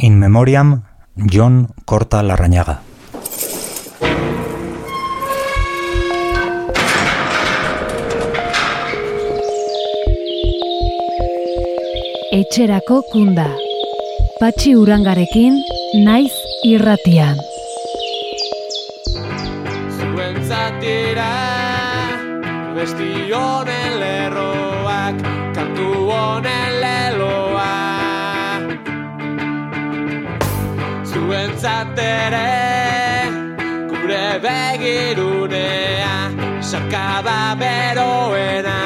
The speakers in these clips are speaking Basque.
In Memoriam, John Corta Larrañaga. Etxerako kunda. Patxi urangarekin, naiz irratian. Zuentzatira, besti honen lerroak, kantu honen Zuentzatere, gure begirunea, sakaba beroena.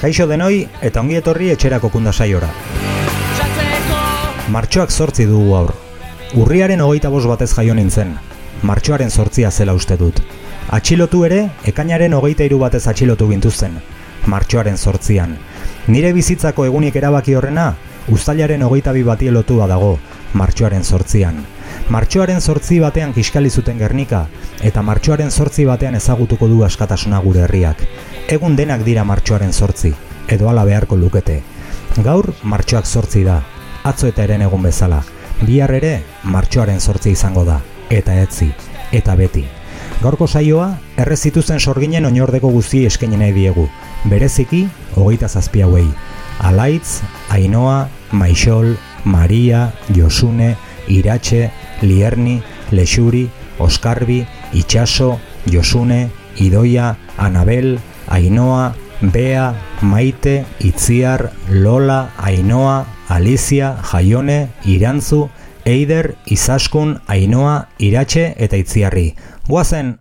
Kaixo denoi eta ongi etorri etxerako kunda saiora. Martxoak zortzi dugu aur. Urriaren hogeita bost batez jaio nintzen. Martxoaren zortzia zela uste dut. Atxilotu ere, ekainaren hogeita hiru batez atxilotu gintuzten. Martxoaren zortzian. Nire bizitzako egunik erabaki horrena, uztailaren hogeita bi bati lotua dago, martxoaren zortzian. Martxoaren zortzi batean kiskali zuten Gernika, eta martxoaren zortzi batean ezagutuko du askatasuna gure herriak. Egun denak dira martxoaren zortzi, edo ala beharko lukete. Gaur martxoak zortzi da, atzo eta eren egun bezala. Bihar ere martxoaren zortzi izango da, eta etzi, eta beti. Gaurko saioa, errezituzen sorginen oinordeko guzti eskeinen nahi diegu. Bereziki, hogeita zazpi hauei. Alaitz, Ainoa, Maixol, Maria, Josune, Iratxe, Lierni, Lexuri, Oskarbi, Itxaso, Josune, Idoia, Anabel, Ainoa, Bea, Maite, Itziar, Lola, Ainoa, Alicia, Jaione, Irantzu, Eider, Izaskun, Ainoa, Iratxe eta Itziarri. Guazen!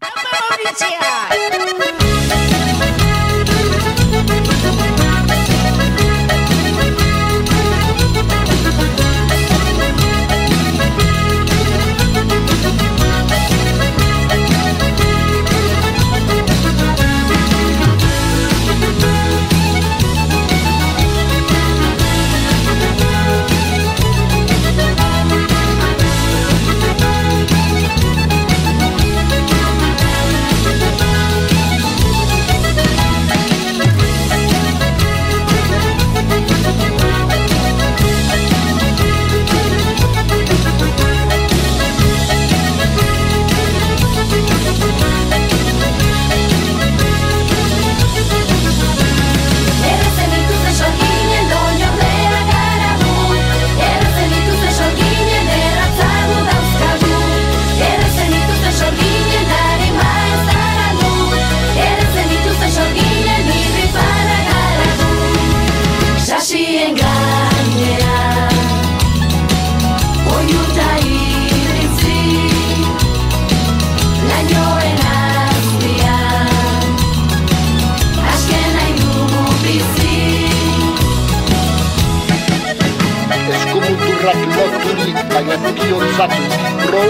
Kiosatu, Pro,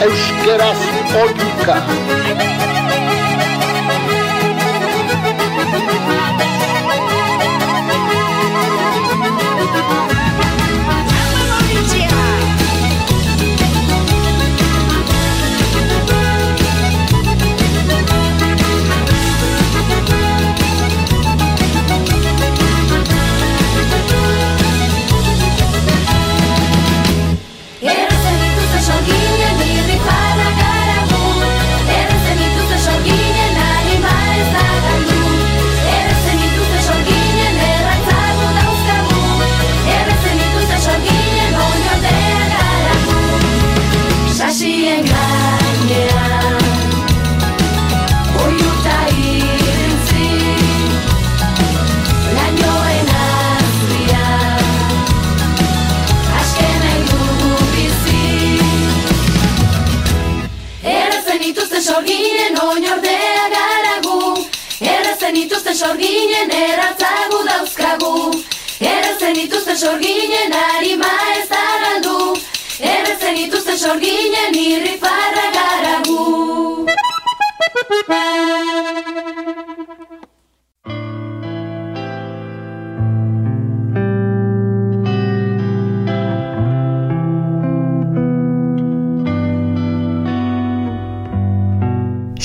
Euskaraz Oika.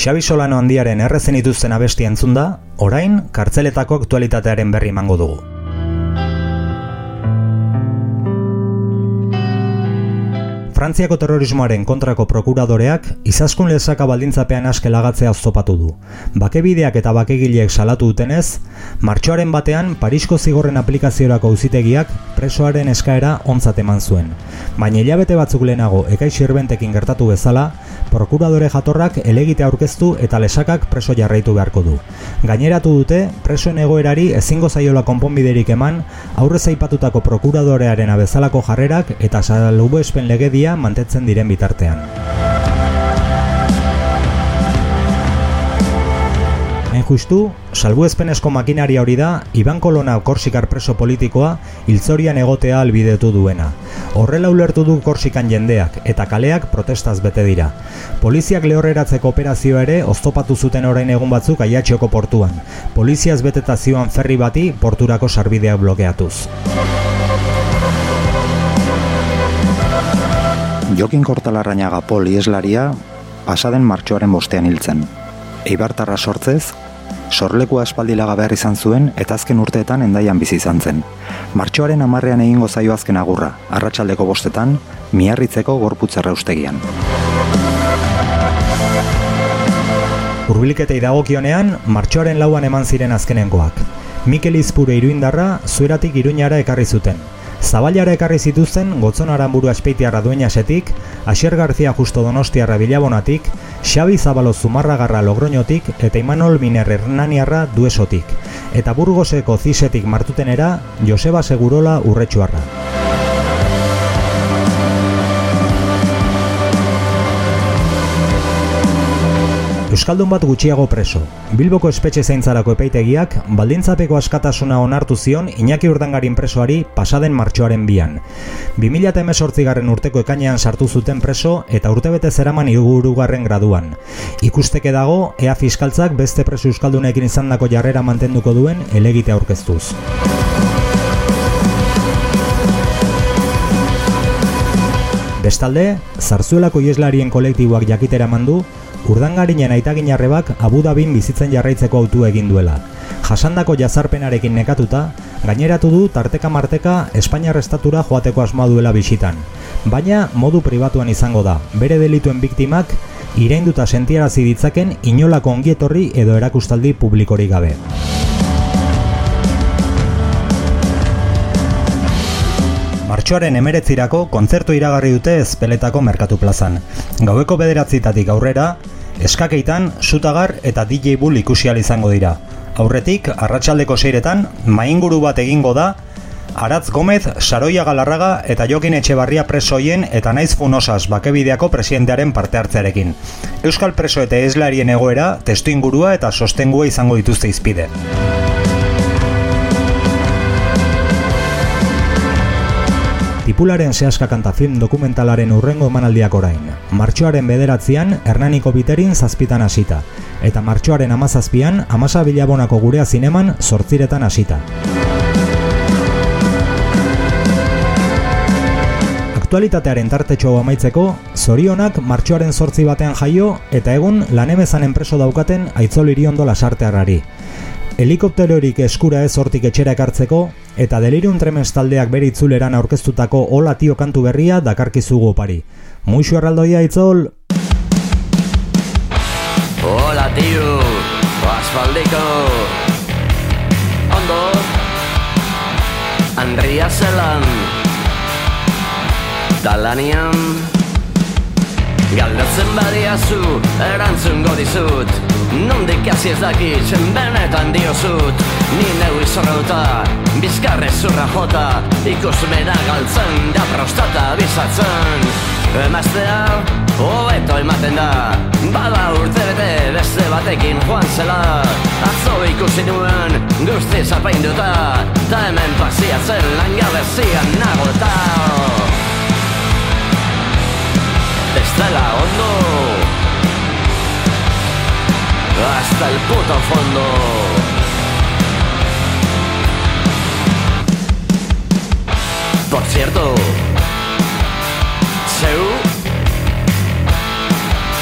Xabi Solano handiaren errezen ituzten abesti entzun da, orain kartzeletako aktualitatearen berri emango dugu. Frantziako terrorismoaren kontrako prokuradoreak izaskun lezaka baldintzapean aske lagatzea oztopatu du. Bakebideak eta bakegileek salatu dutenez, martxoaren batean Parisko zigorren aplikaziorako auzitegiak presoaren eskaera ontzat eman zuen. Baina hilabete batzuk lehenago ekai sirbentekin gertatu bezala, prokuradore jatorrak elegite aurkeztu eta lesakak preso jarraitu beharko du. Gaineratu dute, presoen egoerari ezingo zaiola konponbiderik eman, aurrez aipatutako prokuradorearen abezalako jarrerak eta salubo espen legedia mantetzen diren bitartean. Hain justu, salbuezpenezko makinaria hori da, Iban Kolona korsikar preso politikoa hiltzorian egotea albidetu duena. Horrela ulertu du korsikan jendeak, eta kaleak protestaz bete dira. Poliziak lehorreratzeko operazioa ere oztopatu zuten orain egun batzuk aiatxioko portuan. Poliziaz beteta zioan ferri bati porturako sarbideak blokeatuz. Jokin Kortalarrañaga Pol ieslaria pasaden martxoaren bostean hiltzen. Eibartarra sortzez, sorlekua espaldilaga behar izan zuen eta azken urteetan endaian bizi izan zen. Martxoaren amarrean egingo zaio azken agurra, arratsaldeko bostetan, miarritzeko gorputzerra ustegian. Urbiliketei dagokionean, martxoaren lauan eman ziren azkenengoak. Mikel Izpure iruindarra zueratik iruñara ekarri zuten. Zabailara ekarri zituzten Gotzon Aranburu Aspeitiarra Dueñasetik, Asier Garzia Justo Donostiarra Bilabonatik, Xabi Zabalo Zumarragarra Logroñotik eta Imanol Miner Hernaniarra Duesotik. Eta Burgoseko Zisetik martutenera Joseba Segurola Urretxuarra. Euskaldun bat gutxiago preso. Bilboko espetxe zaintzarako epaitegiak baldintzapeko askatasuna onartu zion Iñaki Urdangarin presoari pasaden martxoaren bian. 2018 garren urteko ekainean sartu zuten preso eta urtebete zeraman irugurugarren graduan. Ikusteke dago, ea fiskaltzak beste preso Euskaldunekin izandako jarrera mantenduko duen elegite aurkeztuz. Bestalde, Zarzuelako ieslarien kolektiboak jakitera mandu, urdangarinen aitagin arrebak Abu Dhabin bizitzen jarraitzeko autu egin duela. Jasandako jazarpenarekin nekatuta, gaineratu du tarteka marteka Espainiar estatura joateko asmoa duela bisitan. Baina modu pribatuan izango da, bere delituen biktimak ireinduta sentiarazi ditzaken inolako ongietorri edo erakustaldi publikorik gabe. Martxoaren emeretzirako kontzertu iragarri dute ezpeletako merkatu plazan. Gaueko bederatzitatik aurrera, eskakeitan, sutagar eta DJ Bull ikusial izango dira. Aurretik, arratsaldeko seiretan, mainguru bat egingo da, Aratz Gomez, Saroia Galarraga eta Jokin Etxebarria presoien eta naiz funosas bakebideako presidentearen parte hartzearekin. Euskal preso eta eslarien egoera, testu ingurua eta sostengua izango dituzte izpide. Tipularen sehaska kanta film dokumentalaren urrengo emanaldiak orain. Martxoaren bederatzean Hernaniko biterin zazpitan hasita. Eta martxoaren amazazpian amasa bilabonako gurea zineman sortziretan hasita. Aktualitatearen tartetxo amaitzeko, zorionak martxoaren sortzi batean jaio eta egun lanemezan enpreso daukaten aitzol iriondo lasartearrari. Helikopterorik eskura ez hortik etxera ekartzeko, eta delirium tremens taldeak bere itzuleran aurkeztutako hola tio kantu berria dakarkizugu opari. Muixu erraldoia itzol! Hola tio, asfaldiko Ondo. Andria zelan. Talanian Galdatzen badiazu, erantzungo dizut Nondik hasi ez dakitzen benetan diozut. Ni neu izorrauta, bizkarre zurra jota. Ikus bera galtzen, da prostata bizatzen. Emaztea, hobeto ematen da. Bada urte bete beste batekin joan zela. Atzo ikusi nuen guzti zapainduta Ta hemen pasiatzen langabezian nagota. Ez dela ondo. Hasta el puto fondo. Por cierto Zeu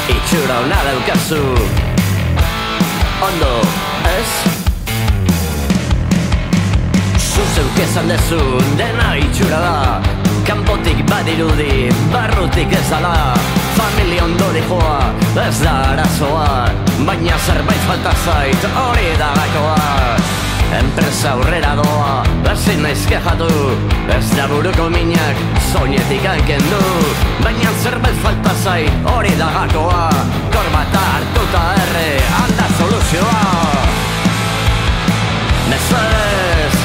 Itxura hona daukazu Ondo, ez? Zuzeuk esan dezu dena itxura da. Kanpotik badirudi, barrutik ez dala Familia ondo joa, ez da arazoa Baina zerbait falta zait, hori da gakoa Enpresa aurrera doa, ezin naiz kejatu Ez da buruko minak, soinetik hanken du Baina zerbait falta zait, hori da gakoa Korbata hartuta erre, alda soluzioa. Mesedez,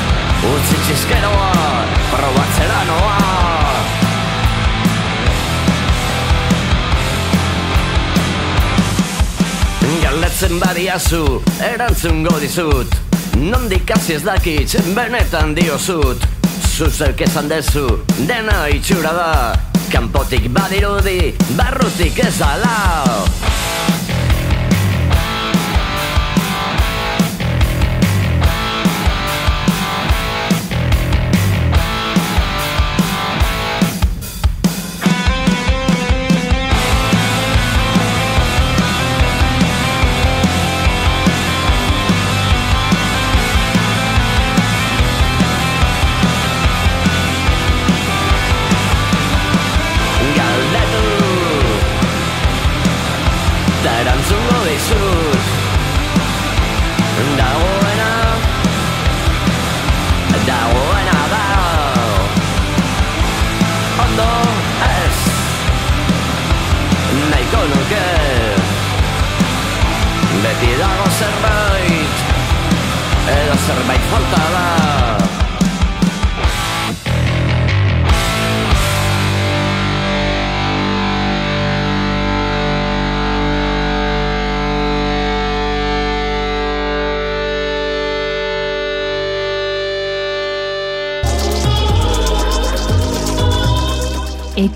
utzi txizkeroa, probatzera noa Galdetzen badiazu, erantzungo dizut. Nondik hasi ez dakit, benetan diozut. Zuzeuk esan dezu, dena itxura da. Kanpotik badirudi, barrutik ez ala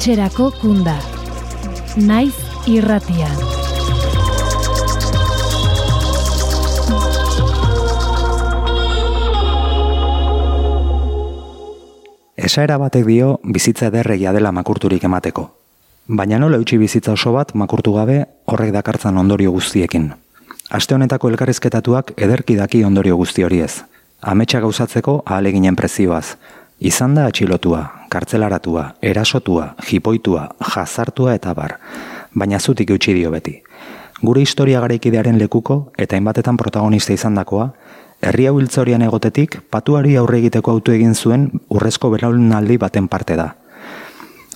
Etxerako kunda. Naiz irratian. Esaera batek dio bizitza ederregia dela makurturik emateko. Baina nola utzi bizitza oso bat makurtu gabe horrek dakartzan ondorio guztiekin. Aste honetako elkarrizketatuak ederki daki ondorio guzti hori ez. Ametsa gauzatzeko ahaleginen prezioaz. Izan da atxilotua, kartzelaratua, erasotua, jipoitua, jazartua eta bar. Baina zutik eutxi dio beti. Gure historia garaikidearen lekuko eta hainbatetan protagonista izandakoa, herri hau hiltzorian egotetik patuari aurre egiteko autu egin zuen urrezko belaunaldi baten parte da.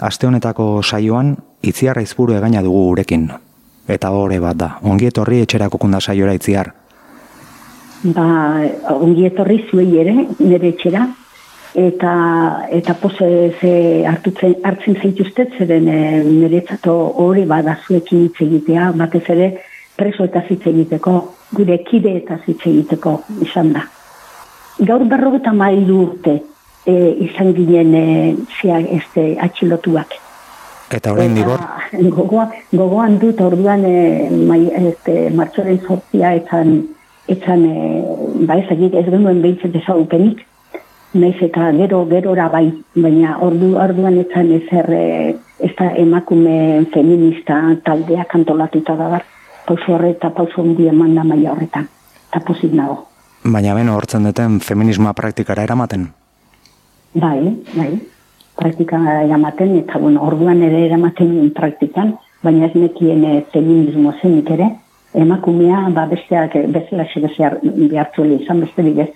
Aste honetako saioan, itziarra izburu egaina dugu gurekin. Eta hore bat da, ongi etorri etxerako kunda saiora itziar. ba, ongi etorri zuei ere, nire etxera, eta, eta pose ze hartutzen, hartzen zaituztet, zeren e, niretzato hori bada zuekin hitz egitea, batez ere preso eta hitz egiteko, gure kide eta hitz egiteko izan da. Gaur berrogeta mailu urte e, izan ginen e, zia, este, atxilotuak. Eta orain digor, Gogoa, gogoan dut orduan e, mai, este, martxoren sortzia etzan, etzan e, ba ezagik ez genuen behintzen ezagupenik. Naiz eta gero gerora bai, baina ordu orduan etzan ezer e, ez da emakume feminista taldeak antolatuta da bar. Pauso horre eta pauso hundi eman da maila horretan. Eta pozik nago. baina beno hortzen duten feminismoa praktikara eramaten. Bai, bai. Praktika eramaten, eta bueno, orduan ere eramaten praktikan, baina ez nekien e, feminismo zenik ere, emakumea ba besteak bezala bezear behartzuela izan besterik ez.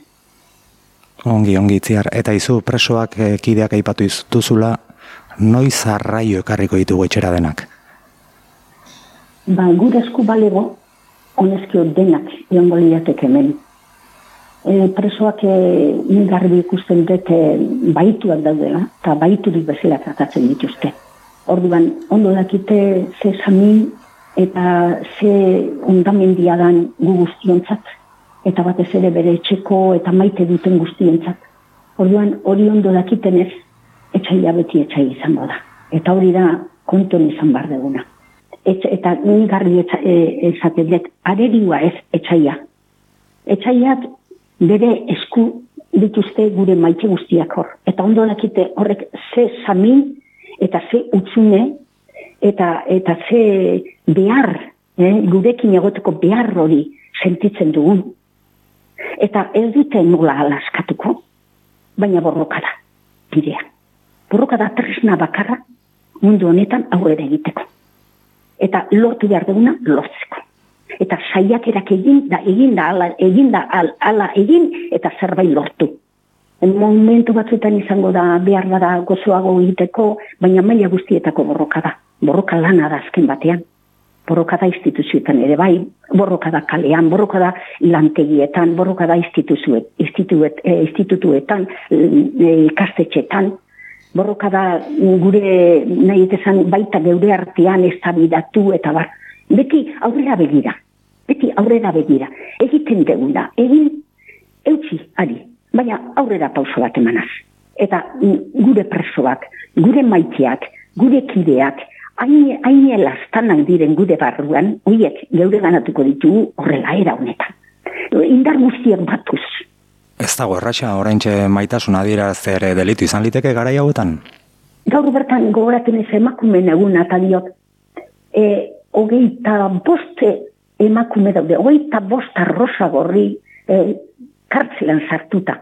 Ongi, ongi itziar. Eta izu presoak eh, kideak aipatu duzula, noiz arraio ekarriko ditugu etxera denak. Ba, gure esku balego, honezkio denak iongo liatek hemen. E, presoak e, garbi ikusten dut e, baituak daudela, eta baiturik bezala tratatzen dituzte. Orduan, ondo dakite ze sami eta ze ondamendia dan gu guztiontzat, eta batez ere bere etxeko eta maite duten guztientzat. Orduan, hori ondo dakitenez, etxaila beti etxai izango da. Eta hori da konton izan bar deguna. Et, eta nik garbi etxa, e, dut, arerioa ez etxaia. Etxaiak bere esku dituzte gure maite guztiak hor. Eta ondo dakite horrek ze samin eta ze utzune eta, eta ze behar, eh, gurekin egoteko behar hori sentitzen dugun. Eta ez dute nola alaskatuko. baina borroka da, bidea. Borroka da tresna bakarra mundu honetan aurrera egiteko. Eta lortu behar duguna lortzeko. Eta saiakerak egin da, egin da, ala, egin da, al- ala egin eta zerbait lortu. Momentu batzuetan izango da behar da gozoago egiteko, baina maila guztietako borroka da. Borroka lana da azken batean. Borroka da instituzioetan ere bai, borroka da kalean, borroka da lantegietan, borroka da instituzuet, instituet, eh, institutuetan, eh, ikastetxetan, borroka da gure nahi esan baita geure artean eztabidatu eta bar. Beti aurrera begira, beti aurrera begira. Egiten deguna, egin eutxi, ari, baina aurrera pauso bat emanaz. Eta mm, gure presoak, gure maiteak, gure kideak, hain hain elastanak diren gure barruan, hoiek geure ganatuko ditugu horrela era honetan. Indar guztiak batuz. Ez dago erraxa, oraintxe maitasun adieraztea ere delitu izan liteke garai hauetan? Gaur bertan gogoratzen ez emakumen egun eta diot, e, hogeita boste emakume daude, hogeita bost arrosa gorri e, kartzelan sartuta,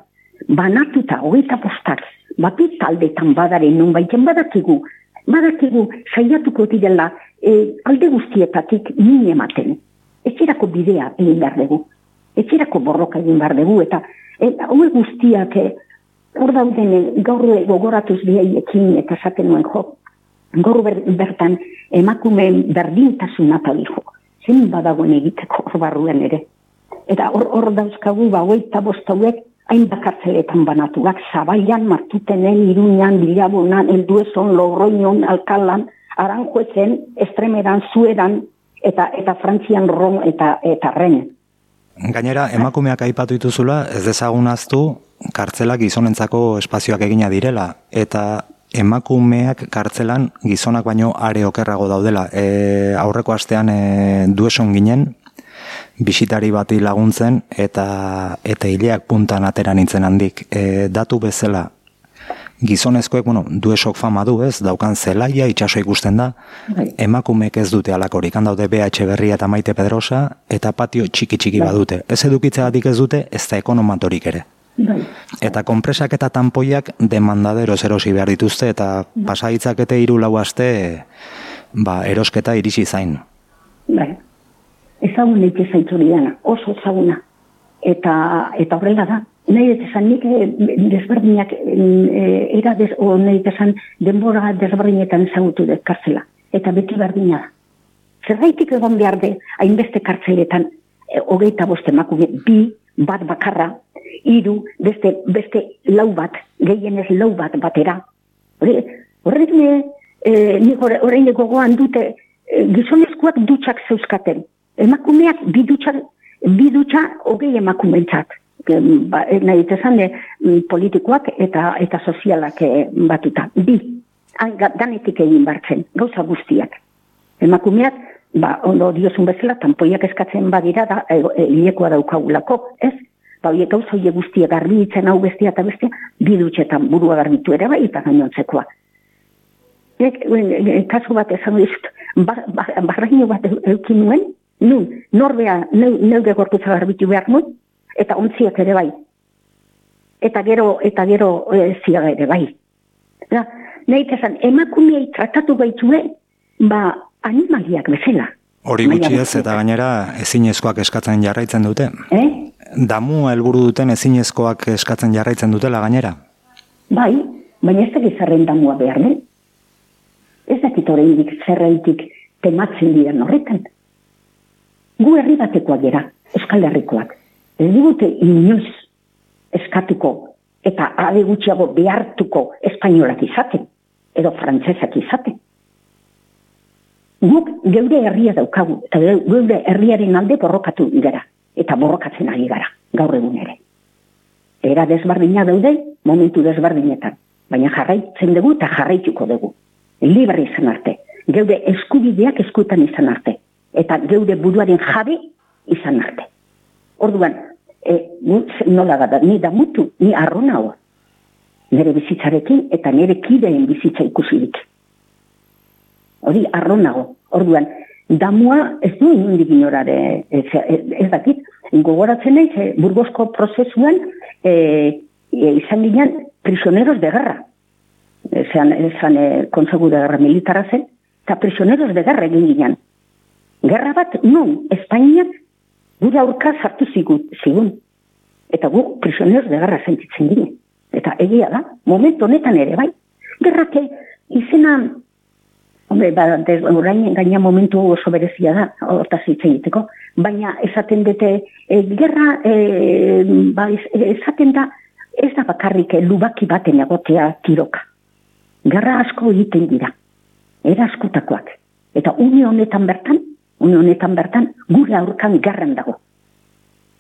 banatuta, hogeita bostak, batu taldetan badaren nun baiten badakigu, badakigu saiatuko direla e, alde guztietatik min ematen. Etxerako bidea egin behar dugu, etxerako borroka egin behar dugu, eta e, hauek guztiak e, hor dauden e, gaur gogoratuz bihaiekin eta esaten nuen jo, gaur ber, bertan emakumeen berdintasuna eta dijo, zen badagoen egiteko hor barruan ere. Eta hor, hor dauzkagu, ba, hogeita bost hauek, hain bakartzeletan banatuak, zabailan, martutenen, iruñan, bilabonan, elduezon, logroinon, alkalan, aranjuezen, estremeran, zueran, eta eta frantzian ron eta, eta ren. Gainera, emakumeak aipatu dituzula, ez dezagunaztu, kartzelak gizonentzako espazioak egina direla, eta emakumeak kartzelan gizonak baino are okerrago daudela. E, aurreko astean e, dueson ginen, bisitari bati laguntzen, eta eta hileak puntan atera nintzen handik. E, datu bezala, gizonezkoek, bueno, duesok fama du, ez, daukan zelaia, itxaso ikusten da, Bai. emakumeek ez dute alakorik, han daude BH Berria eta Maite Pedrosa, eta patio txiki-txiki badute. Ez edukitzegatik ez dute, ez da ekonomatorik ere. Bai. Eta konpresak eta tanpoiak demandadero erosi behar dituzte, eta pasaitzakete hiru lau aste, ba, erosketa irisi zain. Bai. Ezagun leike zaitzuri dana, oso ezaguna. Eta, eta horrela da. Nahi dut esan nik eh, desberdinak, eh, era des, o nahi dut esan denbora desberdinetan ezagutu dut kartzela. Eta beti berdina da. Zergaitik egon behar de, hainbeste kartzeletan, eh, hogeita boste emakume, bi, bat bakarra, hiru, beste, beste lau bat, gehienez lau bat batera. Horrek ne, e, nik hor- orain gogoan dute, e, gizonezkoak dutxak zeuzkaten. Emakumeak bi dutxa, bi dutxa hogei emakumentzat. Ba, e, nahi esan mm, politikoak eta eta sozialak e, batuta. Bi, Han, danetik egin bartzen, gauza guztiak. Emakumeak, ba, ondo diozun bezala, tanpoiak eskatzen badira, da, e, e, daukagulako, ez? Ba, horiek gauza horiek guztiak garbitzen hau bestia eta bestia, bi dutxetan burua garbitu ere bai, eta gainontzekoa. Nek, kasu bat esan dizut, ba, ba, barraino bat eu- eukin nuen, nun, norbea, neu, neude gorputza garbitu behar nuen, eta ontziak ere bai. Eta gero, eta gero e, ziaga ere bai. Da, nahi esan, emakumeei tratatu gaitue, ba, animaliak bezala. Hori gutxi ez, eta gainera ezinezkoak eskatzen jarraitzen dute. Eh? Damu helburu duten ezinezkoak eskatzen jarraitzen dutela gainera. Bai, baina ez dakit zerren damua behar den. Ez dakit oraindik zerreitik tematzen diren horretan. Gu herri batekoak gera, Euskal Herrikoak. Ez digute inoiz eskatuko eta ade gutxiago behartuko espainolak izaten, edo frantsesak izaten. Guk geure herria daukagu, eta geu- geure herriaren alde borrokatu gara, eta borrokatzen ari gara, gaur egun ere. Era desberdina daude, momentu desberdinetan. Baina jarraitzen dugu eta jarraituko dugu. Libre izan arte. Geude eskubideak eskutan izan arte. Eta geude buruaren jabe izan arte. Orduan, e, gu- nola da, ni da mutu, ni arrona hau. Nere bizitzarekin eta nere kideen bizitza ikusirik. Hori arronago. Orduan, damua ez du inundik inorare, ez, ez, ez dakit, gogoratzen naiz, eh, burgosko prozesuan, e, e, izan ginen, prisioneros de guerra. Esan, esan e, konsegu de guerra militara zen, eta prisioneros de guerra egin ginen. Gerra bat, non, Espainiak gure aurka sartu zigun. Eta gu prisioneros de guerra sentitzen ginen. Eta egia da, momentu honetan ere, bai. Gerrake, izena, hombre, ba, des, orain gaina momentu oso berezia da, hortaz hitz egiteko, baina esaten dute, e, gerra, e, ba, esaten da, ez da bakarrik eh, lubaki baten egotea tiroka. Gerra asko egiten dira, era askutakoak. Eta une honetan bertan, une honetan bertan, gure aurkan garran dago.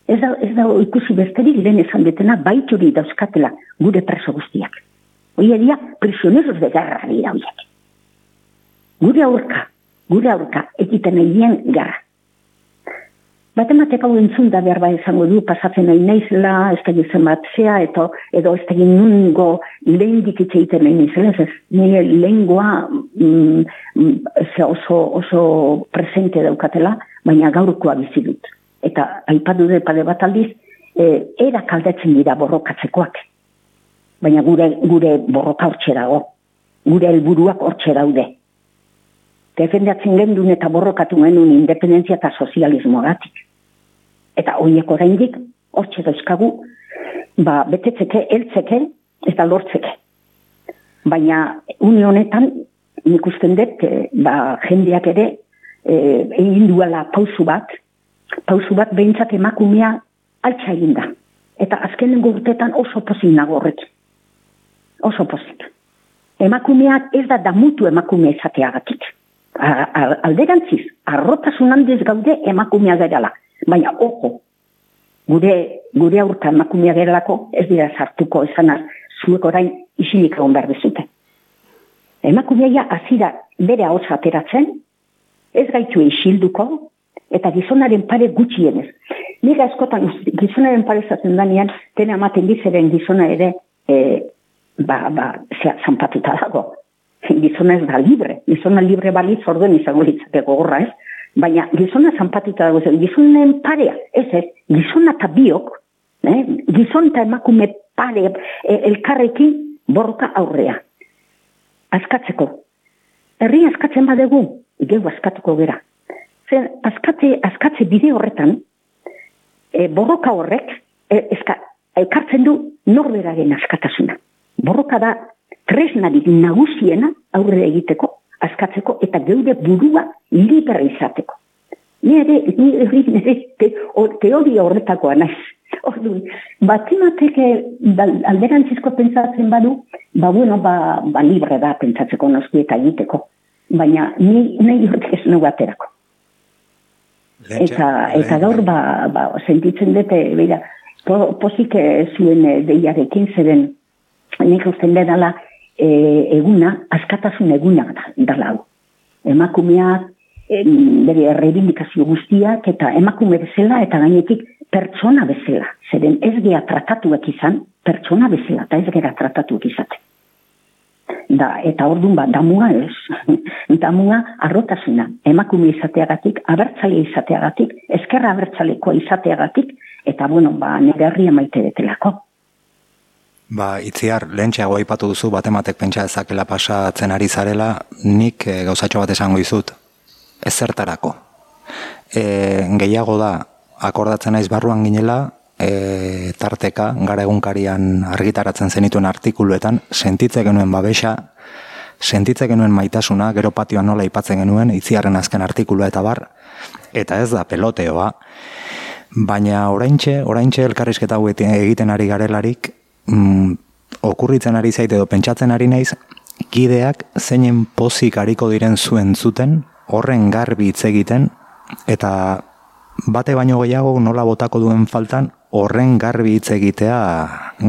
Ez da, ez da ikusi besterik lehen esan detena baituri dauzkatela gure preso guztiak. Oie dia, prisioneros de garra dira horiek. Gure aurka, gure aurka, egiten nahi dien Matematika hau entzun da behar bai izango du, pasatzen nahi naizela, ez da gizan bat zea, eto, edo ez da nungo lehen dikitze egiten nahi naizela, ez nire lehengoa mm, mm, oso, oso presente daukatela, baina gaurkoa bizi dut. Eta aipatu dut pade bat aldiz, e, era kaldetzen dira borrokatzekoak. Baina gure, gure borroka hortxe dago, gure helburuak hortxe daude. Defendatzen gendun eta borrokatu genuen independentzia eta sozialismoagatik. Eta horiek oraindik hortxe dauzkagu, ba, betetzeke, heltzeke eta lortzeke. Baina une honetan, nik usten dut, eh, ba, jendeak ere, e, egin duela pausu bat, pausu bat behintzat emakumea altxa egin da. Eta azkenengo urtetan oso pozik nago horrekin. Oso pozik. Emakumeak ez da damutu emakume izateagatik. Alderantziz, arrotasun handiz gaude emakumea gerala. Baina, ojo, gure, gure aurka emakumea geralako ez dira sartuko esanaz, zuek orain isilik egon behar dezute. Emakumeia azira bere hau ateratzen, ez gaitu isilduko, eta gizonaren pare gutxienez. Nik askotan gizonaren pare zaten danean, tena ematen dizeren gizona ere, e, ba, ba, zea, zanpatuta dago. Gizona ez da libre, gizona libre balitz orden izango litzake gogorra ez, baina gizona zanpatuta dago zen, gizonen parea, ez ez, gizona eta biok, eh? gizon eta emakume pare e, elkarrekin borroka aurrea. Askatzeko. Herri askatzen badegu, geu askatuko gera. Zer, askatze, askatze bide horretan, e, borroka horrek, e, eska, ekartzen du norberaren askatasuna. Borroka da tresnarik nagusiena aurre egiteko, askatzeko, eta geure burua libre izateko. Ni ere, ni ere, nire te, o, teoria horretakoa naiz. Orduan, batematek alderantzizko pentsatzen badu, ba bueno, ba, ba libre da pentsatzeko noski eta egiteko. Baina ni, nahi hortik ez nugu aterako. Eta, eta gaur, ba, ba, sentitzen dute, beira, po, posik eh, zuen eh, deiarekin zeren, nik usten dela e, eguna, askatasun eguna da, dala hau. Emakumeak, em, bere errebindikazio guztiak, eta emakume bezala, eta gainetik pertsona bezala. Zeren ez gea tratatuak izan, pertsona bezala, eta ez gera tratatuak izate. Da, eta orduan ba, damua ez. damua arrotasuna, emakume izateagatik, abertzale izateagatik, eskerra abertzalekoa izateagatik, eta bueno, ba, nire herria maite detelako. Ba, itziar, lehentxeago aipatu duzu batematek pentsa ezakela pasatzen ari zarela, nik e, gauzatxo bat esango izut. Ez zertarako. E, gehiago da, akordatzen naiz barruan ginela, e, tarteka, gara egunkarian argitaratzen zenituen artikuluetan, sentitze genuen babesa, sentitze genuen maitasuna, gero patioan nola aipatzen genuen, itziarren azken artikulua eta bar, eta ez da peloteoa, baina oraintxe, oraintxe elkarrizketa egiten ari garelarik, mm, okurritzen ari zait edo pentsatzen ari naiz, kideak zeinen pozik hariko diren zuen zuten, horren garbi hitz egiten, eta bate baino gehiago nola botako duen faltan, horren garbi hitz egitea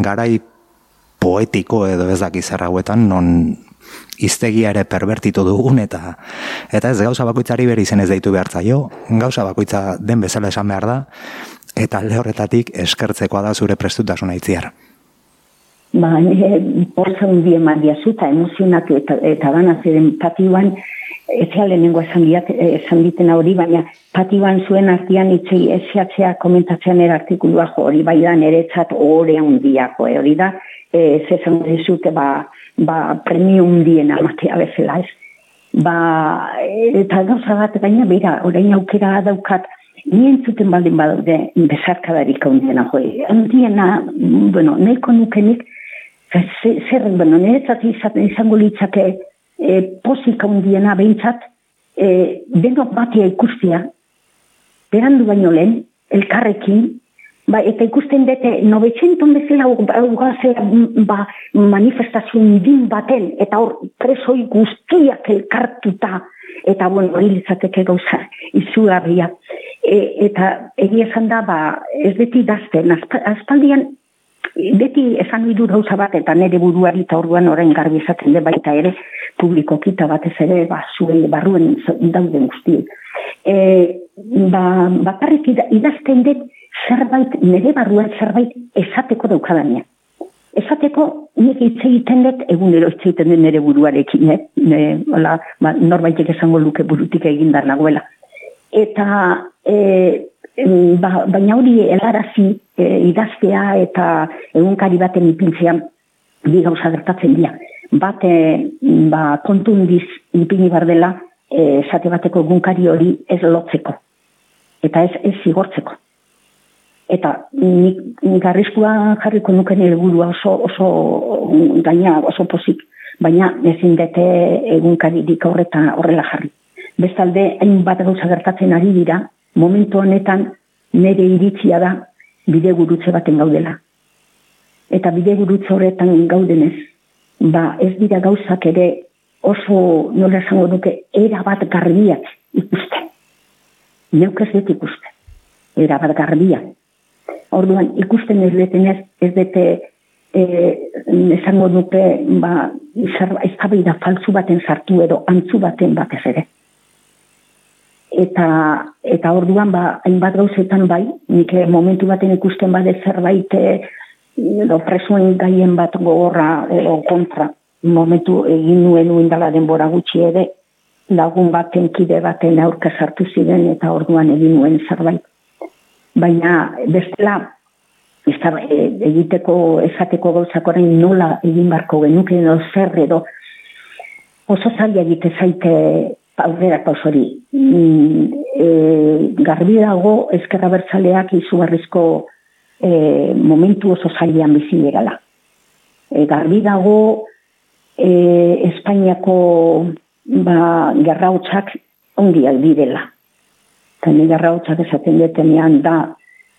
garai poetiko edo ez dakiz hauetan non iztegia ere perbertitu dugun eta eta ez gauza bakoitzari bere izen ez deitu behar zaio, gauza bakoitza den bezala esan behar da, eta alde horretatik eskertzekoa da zure prestutasuna itziar. Ba, nire porza hundi eman diazu eta emozionatu eta, eta dana ziren patioan ezea lehenengo esan, diat, esan ditena hori, baina patioan zuen artian itzei eziatzea komentatzean erartikulua jo hori, bai da niretzat ore handiako, eh, hori da, e, zezan dizute, ba, ba premio hundien amatea bezala ez. Ba, eta gauza bat, baina, beira, orain aukera daukat, ni entzuten baldin badaude bezarkadarik handiena, jo, handiena, bueno, nahiko nukenik, zer, bueno, niretzat izango litzake, e, pozik handiena behintzat, e, denok batia ikustia, berandu baino lehen, elkarrekin, ba, eta ikusten dute, nobetxenton bezala ugazela ba, manifestazio din baten, eta hor presoi guztiak elkartuta, eta bueno, hori litzateke gauza, izugarria. E, eta egia esan da, ba, ez beti dazten, aspaldian beti esan du gauza bat eta nire buruari eta orduan orain garbi izaten de baita ere publiko kita batez ere ba, zuen barruen dauden guzti. E, ba, bakarrik idazten dut zerbait, nire barruan zerbait esateko daukadania. Esateko nik hitz egiten dut egunero hitz egiten dut nire buruarekin, eh? ne, hola, ba, norbaitek esango luke burutik egindar nagoela. Eta e, ba, baina hori helarazi e, idaztea eta egunkari baten ipintzean bi gauza gertatzen dira. Bate ba, kontundiz ipini bar dela e, esate bateko egunkari hori ez lotzeko eta ez ez zigortzeko. Eta nik, nik arriskua jarriko nuken helburua oso, oso gaina oso pozik, baina ezin dute egunkaririk horreta horrela jarri. Bestalde, hainbat gauza gertatzen ari dira, momentu honetan nire iritzia da bide gurutze baten gaudela. Eta bide gurutze horretan gaudenez, ba ez dira gauzak ere oso nola esango duke era bat garbiak ikusten. Neuk ez dut ikusten. Era bat garbiak. Orduan ikusten ez detenez ez dute e, esango duke ba, ez da faltzu baten sartu edo antzu baten batez ere eta eta orduan ba hainbat gauzetan bai nik momentu baten ikusten bade zerbait eh, edo presuen gaien bat gogorra edo kontra. Momentu egin nuen uindala denbora gutxi ere lagun baten kide baten aurka sartu ziren eta orduan egin nuen zerbait. Baina bestela e, egiteko esateko gauzak orain nola egin barko genuke edo zer edo oso zaila egite zaite aurrera pausori. E, garbi dago ezkerra bertzaleak izugarrizko e, momentu oso zailean bizi egala. E, garbi dago e, Espainiako ba, gerrautxak ondiak direla. Eta ni gerrautxak esaten detenean da,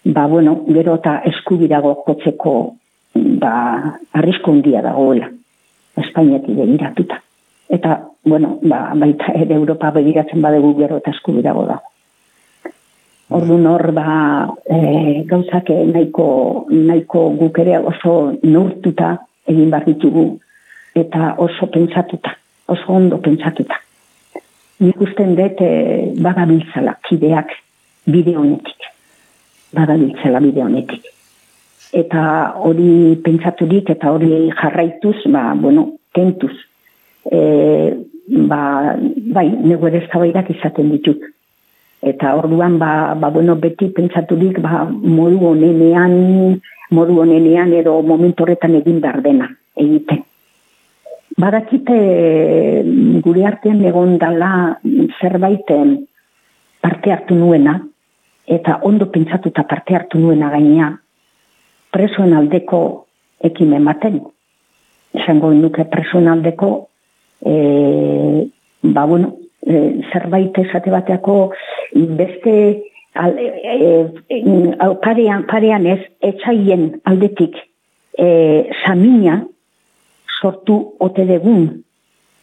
ba, bueno, gero eta eskubirago kotzeko ba, arrisko ondia dagoela. Espainiatik begiratuta eta, bueno, ba, baita ere Europa begiratzen badegu gero eta eskubirago dago. Ordu nor, ba, e, gauzak nahiko, nahiko guk ere oso nortuta egin behar ditugu, eta oso pentsatuta, oso ondo pentsatuta. Nik usten dut, e, bagabiltzala, kideak, bide honetik. Bagabiltzala bide honetik. Eta hori pentsaturik, eta hori jarraituz, ba, bueno, tentuz, e, ba, bai, nego ere izaten ditut. Eta orduan, ba, ba, bueno, beti pentsaturik, ba, modu honenean, modu honenean edo momentu horretan egin behar dena, egiten. Badakite gure artean egon dala zerbait parte hartu nuena, eta ondo pentsatuta parte hartu nuena gainea, presoen aldeko ekimen baten. Esango nuke presoen aldeko e, ba, bueno, e, zerbait esate bateako beste al, e, e, parean, parean ez etxaien aldetik e, samina sortu ote degun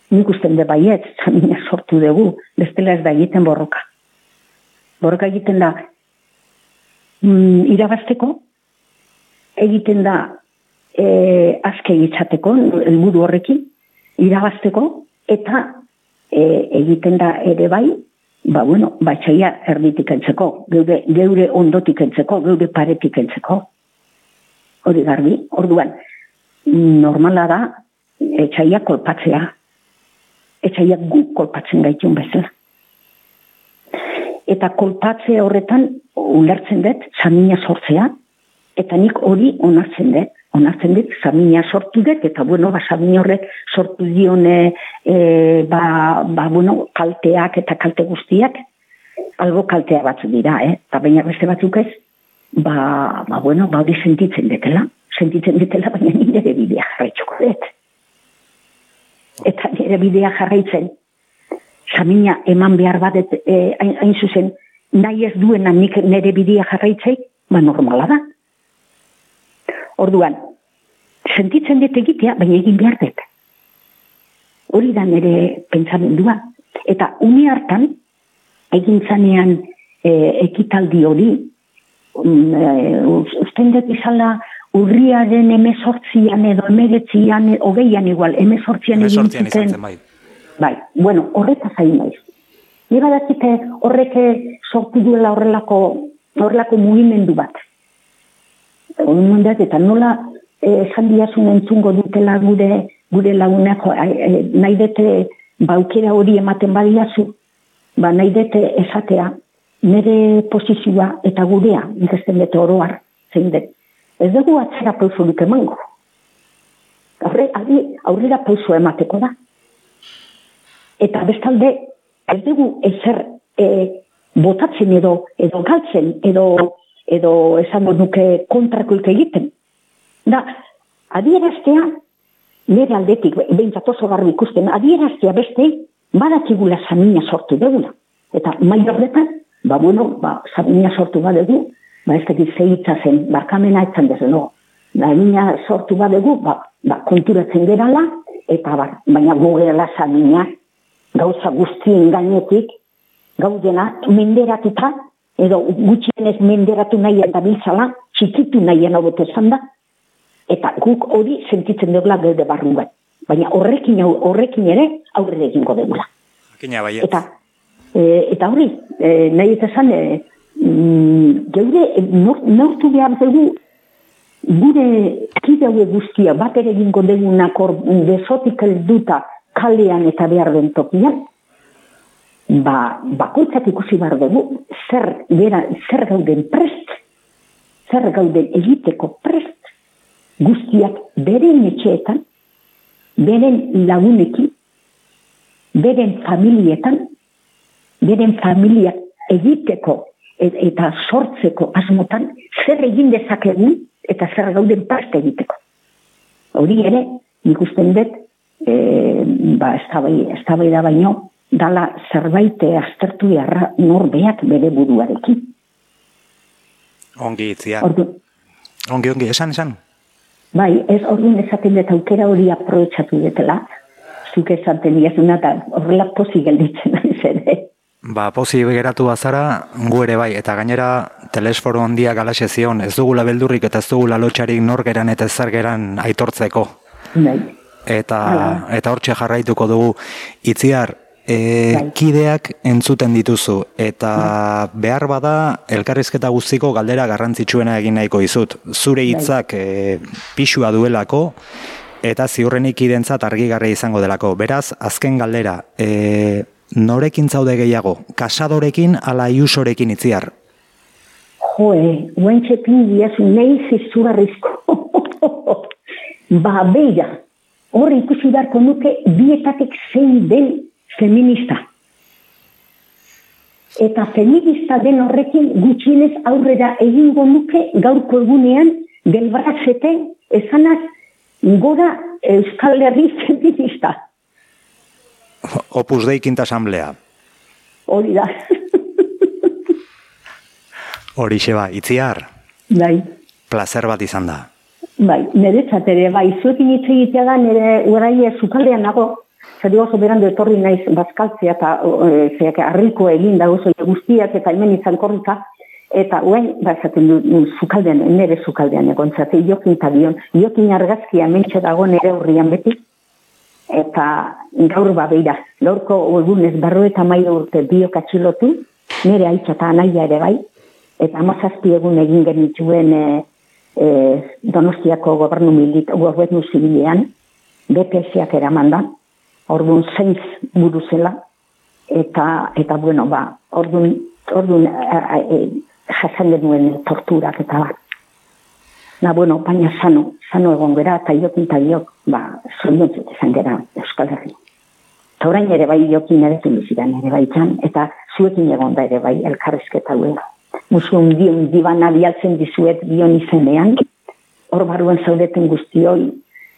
nik usten de baiet samina sortu dugu. Bestela ez da egiten borroka. Borroka egiten da mm, irabazteko egiten da e, azke egitzateko helburu horrekin irabazteko eta e, egiten da ere bai, ba bueno, batxaia erditik entzeko, geure, geure ondotik entzeko, geure paretik entzeko. Hori garbi, orduan, normala da, etxaia kolpatzea. etxaiak gu kolpatzen gaitun bezala. Eta kolpatze horretan ulertzen dut samina sortzea, eta nik hori onartzen dut, onartzen dut samina sortu dut, eta bueno, ba, samina horrek sortu dione e, ba, ba, bueno, kalteak eta kalte guztiak, albo kaltea batzu dira, eh? eta baina beste batzuk ez, ba, ba bueno, ba, hori sentitzen dutela, sentitzen dutela, baina nire bidea jarraitzuko dut. Eta nire bidea jarraitzen, samina eman behar bat et, e, hain, hain zuzen, nahi ez duena nik nire bidea jarraitzei, ba normala da. Orduan, sentitzen dut egitea, baina egin behar dut. Hori da nire pentsamendua. Eta une hartan, egin zanean e, ekitaldi hori, um, e, usten dut izala urriaren emezortzian edo emeretzian, hogeian igual, emezortzian egin zen, bai. Bai, bueno, horretaz zain naiz. Ni badakite horrek sortu duela horrelako, horrelako mugimendu bat. Mugimendu eta nola eh, esan diazun entzungo dutela gure, gure lagunak, eh, nahi dute baukera hori ematen badiazu, ba nahi dute esatea, nire posizioa eta gurea, den dute oroar, zein dut. Ez dugu atzera pausurik emango. Aurre, aurrera pausu emateko da. Eta bestalde, ez dugu ezer e, botatzen edo, edo galtzen, edo, edo esango nuke kontrakoik egiten. Da, adieraztea, nire aldetik, behintzat oso garbi ikusten, adieraztea beste, badakigula samina sortu dugula. Eta mai horretan, ba bueno, ba, samina sortu badegu, ba ez dakit zehitza zen, barkamena etzan dezu, no? Samina sortu badegu, ba, ba konturatzen gerala, eta ba, baina gogela samina, gauza guztien gainetik, gaudena menderatuta, edo gutxienez menderatu nahian da biltzala, txikitu nahian hau esan da, eta guk hori sentitzen dugula geude barruan. Baina horrekin, horrekin ere aurrera egingo dugula. Jakina bai. Eta, e, eta hori, e, nahi eta esan, e, mm, geure e, nor, nortu behar dugu gure kide haue guztia bat ere egingo dugunak hor besotik helduta kalean eta behar den tokian, ba, bakoitzak ikusi behar dugu, zer, bera, zer gauden prest, zer gauden egiteko prest, guztiak beren etxeetan, beren lagunekin, beren familietan, beren familiak egiteko et, eta sortzeko asmotan, zer egin dezakegun eta zer gauden prest egiteko. Hori ere, nik usten dut, e, ba, ez da baino, dala zerbait aztertu jarra norbeak bere buruarekin. Ongi itzia. Ordu, Ongi, ongi, esan, esan. bai, ez orduan esaten dut aukera hori aprobetsatu dutela, zuk esaten diazuna eta horrela posi gelditzen naiz ere. Ba, posi geratu bazara, gu ere bai, eta gainera telesforo handiak alaxe zion, ez dugula beldurrik eta ez dugula lotxarik norgeran eta ezargeran aitortzeko. Bai, Eta, Hala. eta hortxe jarraituko dugu. Itziar, e, Bai. kideak entzuten dituzu, eta behar bada elkarrizketa guztiko galdera garrantzitsuena egin nahiko dizut. Zure hitzak e, pixua duelako, eta ziurrenik identzat argigarri izango delako. Beraz, azken galdera, e, norekin zaude gehiago? Kasadorekin ala iusorekin itziar? joe, guentxe pindiazu nahi zizugarrizko. ba, beira, hor ikusi beharko nuke bietatek zein den feminista. Eta feminista den horrekin gutxienez aurrera egingo nuke gaurko egunean gelbrazete esanaz gora Euskal Herri feminista. Opus Dei Quinta Asamblea. Hori da. Horixe ba, itziar, bai. placer bat izan da. Bai, niretzat ere, bai, zuekin hitz egitea da, nire uraie sukaldean nago, zer oso berandu etorri naiz bazkaltzea eta e, zeak harriko egin da oso guztiak eta hemen izan korrika, eta uen, ba, esaten du, mm, sukaldean, nire sukaldean egon zate, jokin eta dion, jokin argazkia mentxe dago nire urrian beti, eta gaur ba beira, gaurko egunez barro eta maila urte biok atxilotu, nire aitza eta anaia ere bai, eta amazazpi egun egin genituen e, e, Donostiako gobernu, milit, gobernu zibilean, BPS-ak eraman da, Orduan zeintz buru zela, eta, eta bueno, ba, orduan, orduan e, jasen genuen torturak eta ba. Na, bueno, baina sano, sano egon gera, eta iokin eta iok, ba, zoriontzut izan gera Euskal Herri. Eta orain ere bai iokin ere ziren ere bai txan, eta zuekin egon da ere bai elkarrizketa huela. Musu dion dibana bialtzen dizuet bion izenean, hor barruan zaudeten guztioi,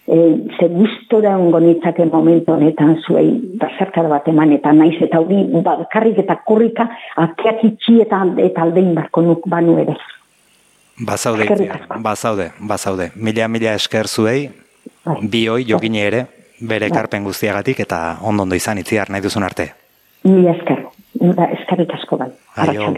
e, ze gustora ongo nitzake momentu honetan zuei basarkada bat eman eta naiz eta hori bakarrik eta korrika ateak itxi eta, eta aldein barko nuk banu ere. Bazaude, bazaude, bazaude. Mila, mila esker zuei, bai. bi hoi jokine ere, bere bai. ekarpen guztiagatik eta ondo ondo izan itziar nahi duzun arte. Mila esker, eskerrik asko bai. Aio.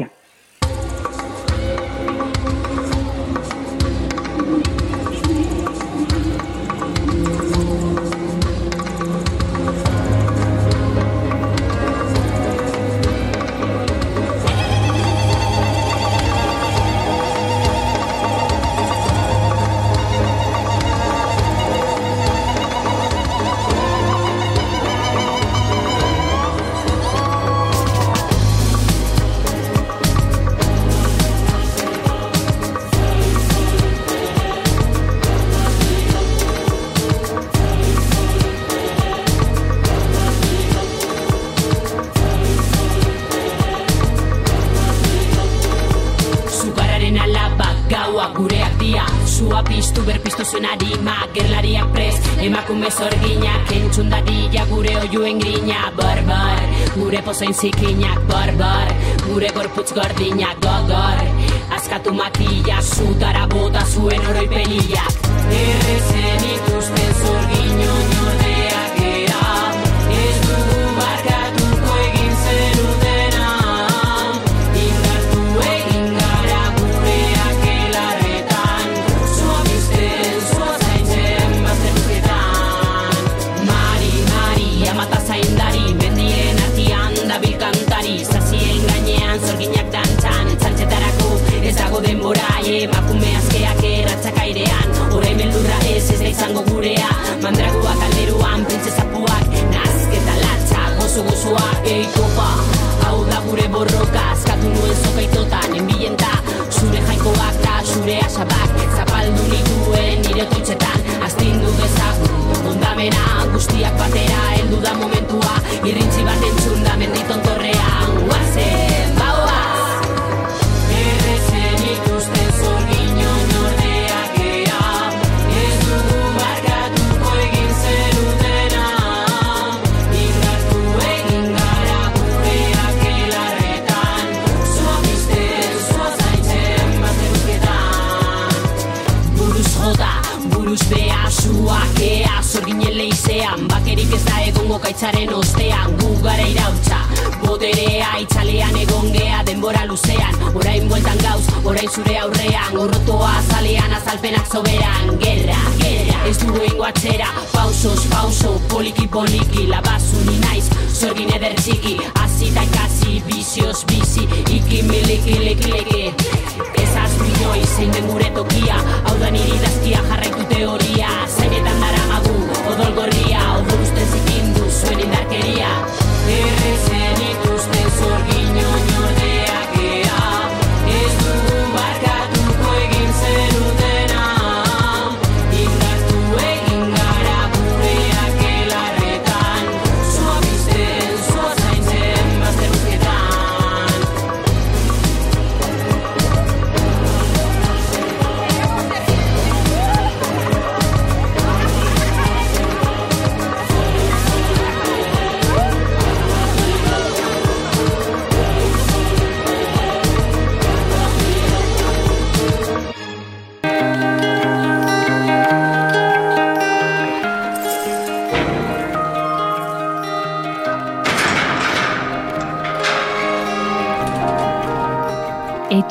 Pozain zikinak barbar Gure gorputz gordinak gogor. Azkatu makilla zutara bota zuen oroi pelillak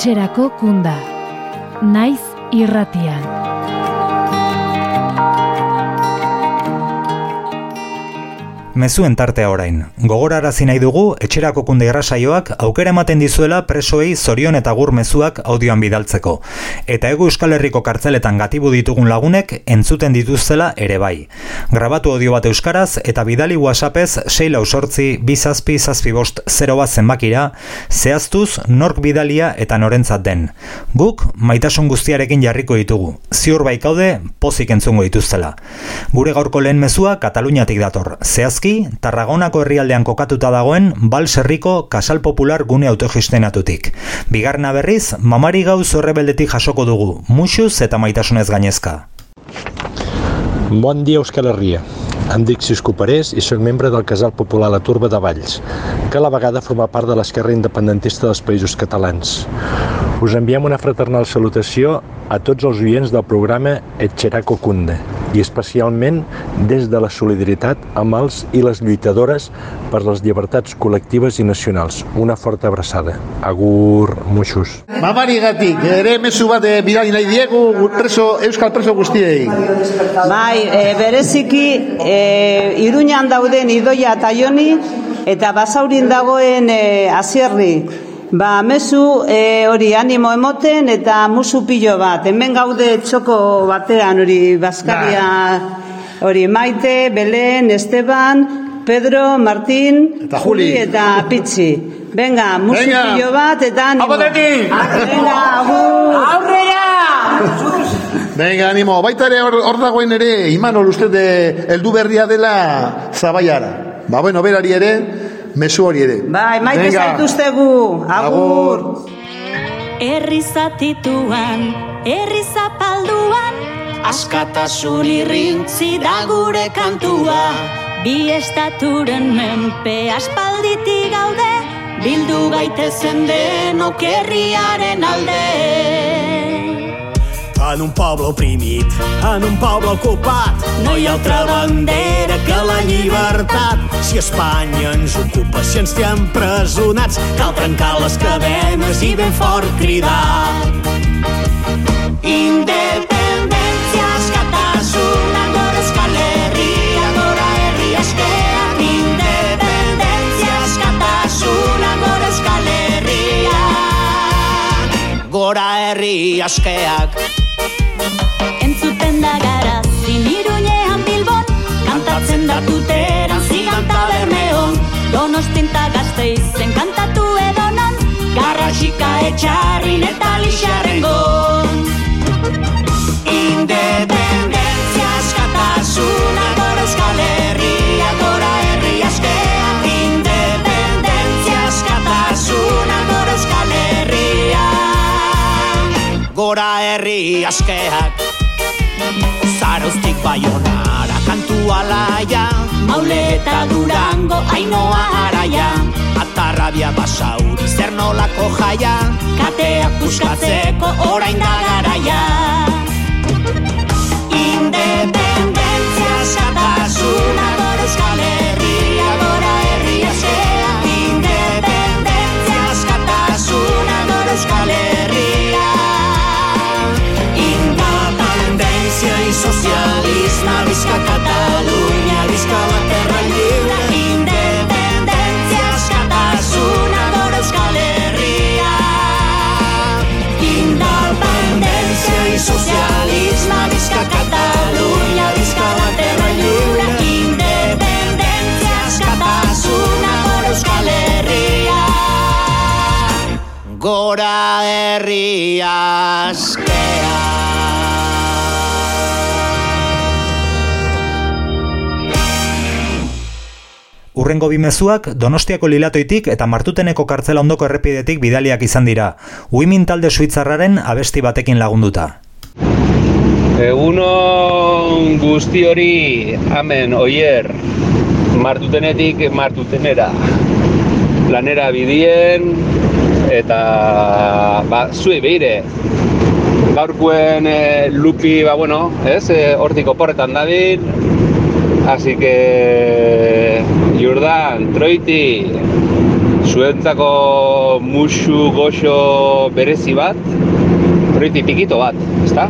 Etxerako kunda. Naiz irratian. Mezuen tartea orain. Gogorarazi nahi dugu etxerako kunde irrasaioak aukera ematen dizuela presoei zorion eta gur mezuak audioan bidaltzeko. Eta egu Euskal Herriko kartzeletan gatibu ditugun lagunek entzuten dituztela ere bai. Grabatu audio bat euskaraz eta bidali whatsappez 6 lau sortzi, bizazpi, zazpi bost, 0 bat zenbakira, zehaztuz nork bidalia eta norentzat den. Guk maitasun guztiarekin jarriko ditugu. Ziur baikaude pozik entzungo dituztela. Gure gaurko lehen mezua Kataluniatik dator. Zehaz zehazki, Tarragonako herrialdean kokatuta dagoen Balserriko Kasal Popular gune autogestionatutik. Bigarna berriz, mamari gauz horrebeldetik jasoko dugu, musuz eta maitasunez gainezka. Bon dia Euskal Herria. Em dic Cisco Parés i sóc membre del Casal Popular La Turba de Valls, que a la vegada forma part de l'esquerra independentista dels països catalans. Us enviem una fraternal salutació a tots els oients del programa Etxeraco Kunde i especialment des de la solidaritat amb els i les lluitadores per les llibertats col·lectives i nacionals. Una forta abraçada. Agur, muixos. Mamarigatik, ere mezu bat eh, bidali nahi diegu preso, euskal preso guztiei. Bai, e, bereziki e, Iruñan dauden Idoia eta Joni eta Basaurin dagoen e, Azierri. Ba, mezu e, hori animo emoten eta musu pilo bat. Hemen gaude txoko batean hori Baskaria hori Maite, Belen, Esteban, Pedro, Martin, Eta Juli. eta Pitzi. Venga, musu Venga. pilo bat eta animo. Apotetik! Agur! Aurrera! Venga, animo, baita ere hor, hor dagoen ere, Imanol uste de heldu berria dela zabaiara. Ba, bueno, berari ere, mezu hori ere. Bai, maite zaituztegu. Agur! Herri zatituan, herri zapalduan, askatasun irrintzi da gure kantua. Bi estaturen menpe aspalditik gaude, bildu gaitezen denok herriaren alde. En un poble oprimit, en un poble ocupat, no hi ha altra bandera que la llibertat. Si Espanya ens ocupa, si ens té empresonats, cal trencar les cadenes i ben fort cridar. Independentzia Gora herri askeak, Entzuten da gara ziniruñean bilbon Kantatzen da tuteran zigan taberneon. Donostin ta gazteizen kantatu edo non Garrasika etxarrin eta lixarren gon Independentzia askatasuna gora Euskal gora herri askeak. Zarauztik baionara kantu alaia, Maule eta Durango ainoa araia atarrabia basauri zer nolako jaia, Kateak puskatzeko orain da garaia Gora herri askea. Urrengo bi mezuak Donostiako Lilatoitik eta Martuteneko kartzela ondoko errepidetik bidaliak izan dira. Uimin talde suitzarraren abesti batekin lagunduta. Egunon guzti hori amen oier martutenetik martutenera lanera bidien eta ba, zue beire. Gaurkuen e, lupi ba bueno ez e, hortik oporretan dabil así que Jordan Troiti zuentzako musu goxo berezi bat. Troiti pikito bat, ezta?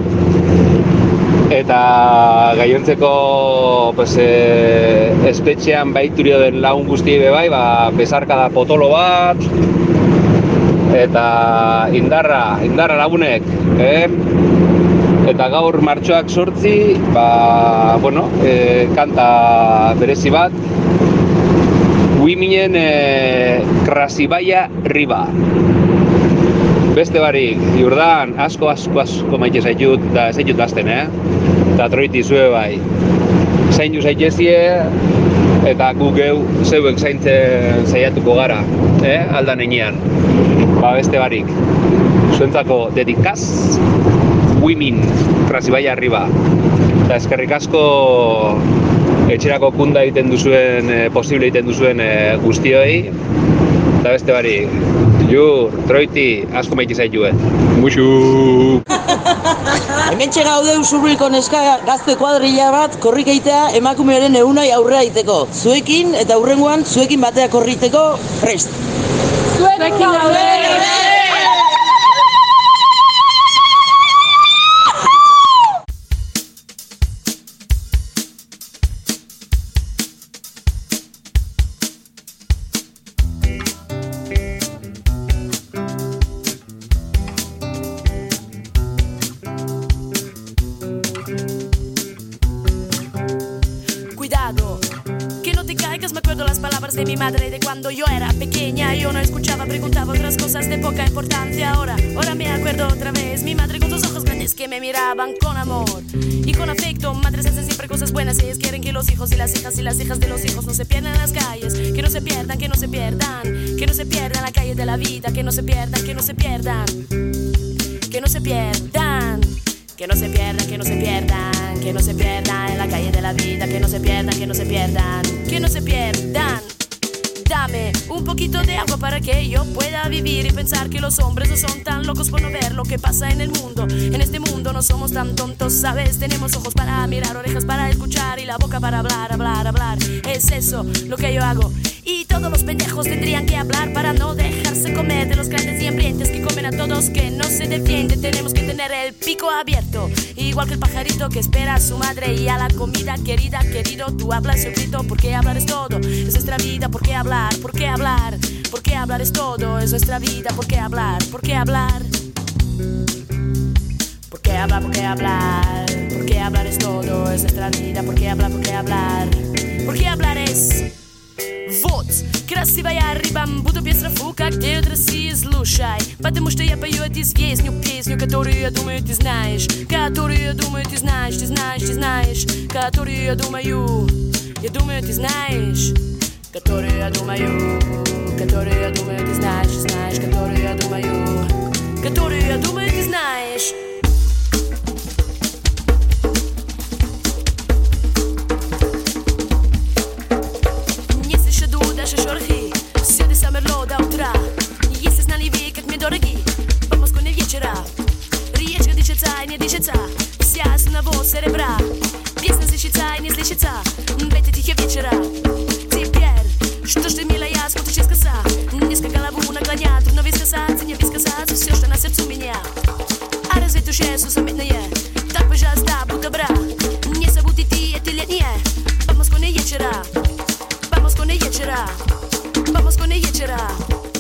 eta gaiontzeko pues, e, espetxean baiturio den lagun guzti bai, ba, bezarka da potolo bat, eta indarra, indarra lagunek, eh? Eta gaur martxoak sortzi, ba, bueno, e, kanta berezi bat, Uiminen e, Krasibaia Riba. Beste barik, Jordan, asko, asko, asko maite zaitut, da ez zaitut azten, eh? Eta troiti zue bai. Zaindu zaitezie, eta gu geu zeuek zaintzen zaiatuko gara, eh? Aldan enean. Ba, beste barik. Zuentzako dedikaz, Women, Krasibaia Riba. Eta eskerrik asko etxerako kunda egiten duzuen, e, posible egiten duzuen e, guztioi. Eta beste bari, jur, troiti, asko maiti zaituen. Muxu! Hemen gaude usurbilko neska gazte kuadrilla bat korrik eitea emakumearen egunai aurrea aiteko. Zuekin eta hurrengoan zuekin batea korriteko prest. Zuekin gaude! Me miraban con amor y con afecto. Madres hacen siempre cosas buenas. Ellas quieren que los hijos y las hijas y las hijas de los hijos no se pierdan en las calles. Que no se pierdan, que no se pierdan. Que no se pierdan en la calle de la vida. Que no se pierdan, que no se pierdan. Que no se pierdan. Que no se pierdan, que no se pierdan, que no se pierdan en la calle de la vida, que no se pierdan, que no se pierdan, que no se pierdan. Dame un poquito de agua para que yo pueda vivir y pensar que los hombres no son tan locos por no ver lo que pasa en el mundo. En este mundo no somos tan tontos, ¿sabes? Tenemos ojos para mirar, orejas para escuchar y la boca para hablar, hablar, hablar. Es eso lo que yo hago. Y todos los pendejos tendrían que hablar para no dejarse comer de los grandes y hambrientos que comen a todos que no se defienden. Tenemos que tener el pico abierto, igual que el pajarito que espera a su madre y a la comida querida, querido. Tú hablas y grito, porque hablar es todo. Es nuestra vida, ¿por qué hablar? ¿Por qué hablar? ¿Por qué hablar es todo? Es nuestra vida, ¿por qué hablar? ¿Por qué hablar? ¿Por qué hablar? ¿Por qué hablar? ¿Por qué hablar es todo? Es nuestra vida, ¿por qué hablar? ¿Por qué hablar? ¿Por qué hablar es Вот, красивая рыба, буду без рафука, где от России слушай. Потому что я пою эту песню, песню, которую я думаю ты знаешь. Которую я думаю ты знаешь, ты знаешь, ты знаешь. Которую я думаю, я думаю ты знаешь. Которую я думаю, которую я думаю ты знаешь, знаешь. Которую я думаю, которую я думаю ты знаешь наши шорохи Все до замерло до утра Если знали вы, как мне дороги По мозгу не вечера Речка дышится и не дышится Вся с одного серебра Песня слышится и не слышится В эти тихие вечера Теперь, что ж ты, милая, смотришь из коса Низко голову наклонят Трудно высказаться, не высказаться Все, что на сердце у меня А разве душе сусамитное Так, пожалуйста, будь добра Не забудь идти, это летнее По мозгу не вечера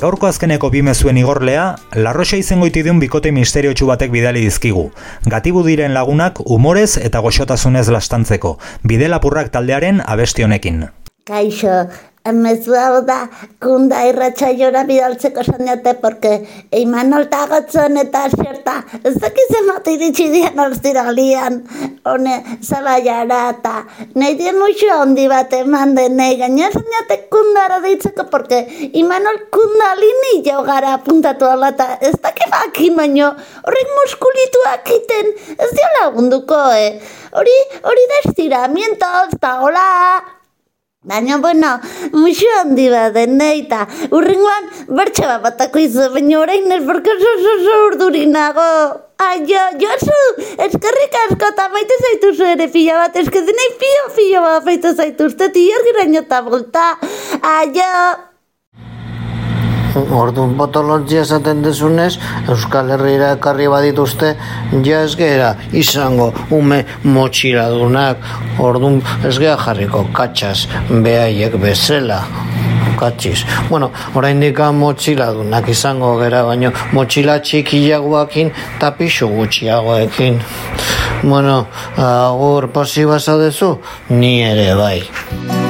Gaurko azkeneko bime zuen igorlea, larroxa izango itidun bikote misteriotsu batek bidali dizkigu. Gatibu diren lagunak umorez eta goxotasunez lastantzeko, bide lapurrak taldearen abesti honekin. Kaixo, Emezu hau da, kunda irratxa jora bidaltzeko sanate, porque Imanol tagotzen eta zerta, ez dakiz emate iritsi dian olzira lian, hone zabaiara eta nahi dien muixo handi bat eman den, nahi gaina sanate kundara deitzeko, porque Imanol kunda lini jau gara apuntatu ala eta ez dakiz baki baino, horrek muskulituak iten, ez dio lagunduko, eh? Hori, hori da estiramientos, eta hola, Baina, bueno, muxo handi bat den eta urrengoan bertxe bat batako izu, baina orain ez borka oso urduri nago. Aio, Josu, eskerrik asko eta maite zaitu ere pila bat, eske denei pio pio bat faitu zaitu uste tior giraino eta volta. Aio! Orduan potologia esaten dezunez, Euskal Herriera ekarri badituzte, ja izango ume motxiladunak, orduan ez gera jarriko katxaz behaiek bezala katxiz. Bueno, orain dika motxiladunak izango gera, baino motxila txikiagoakin eta pixu gutxiagoekin. Bueno, agur posi basadezu, ni ere bai.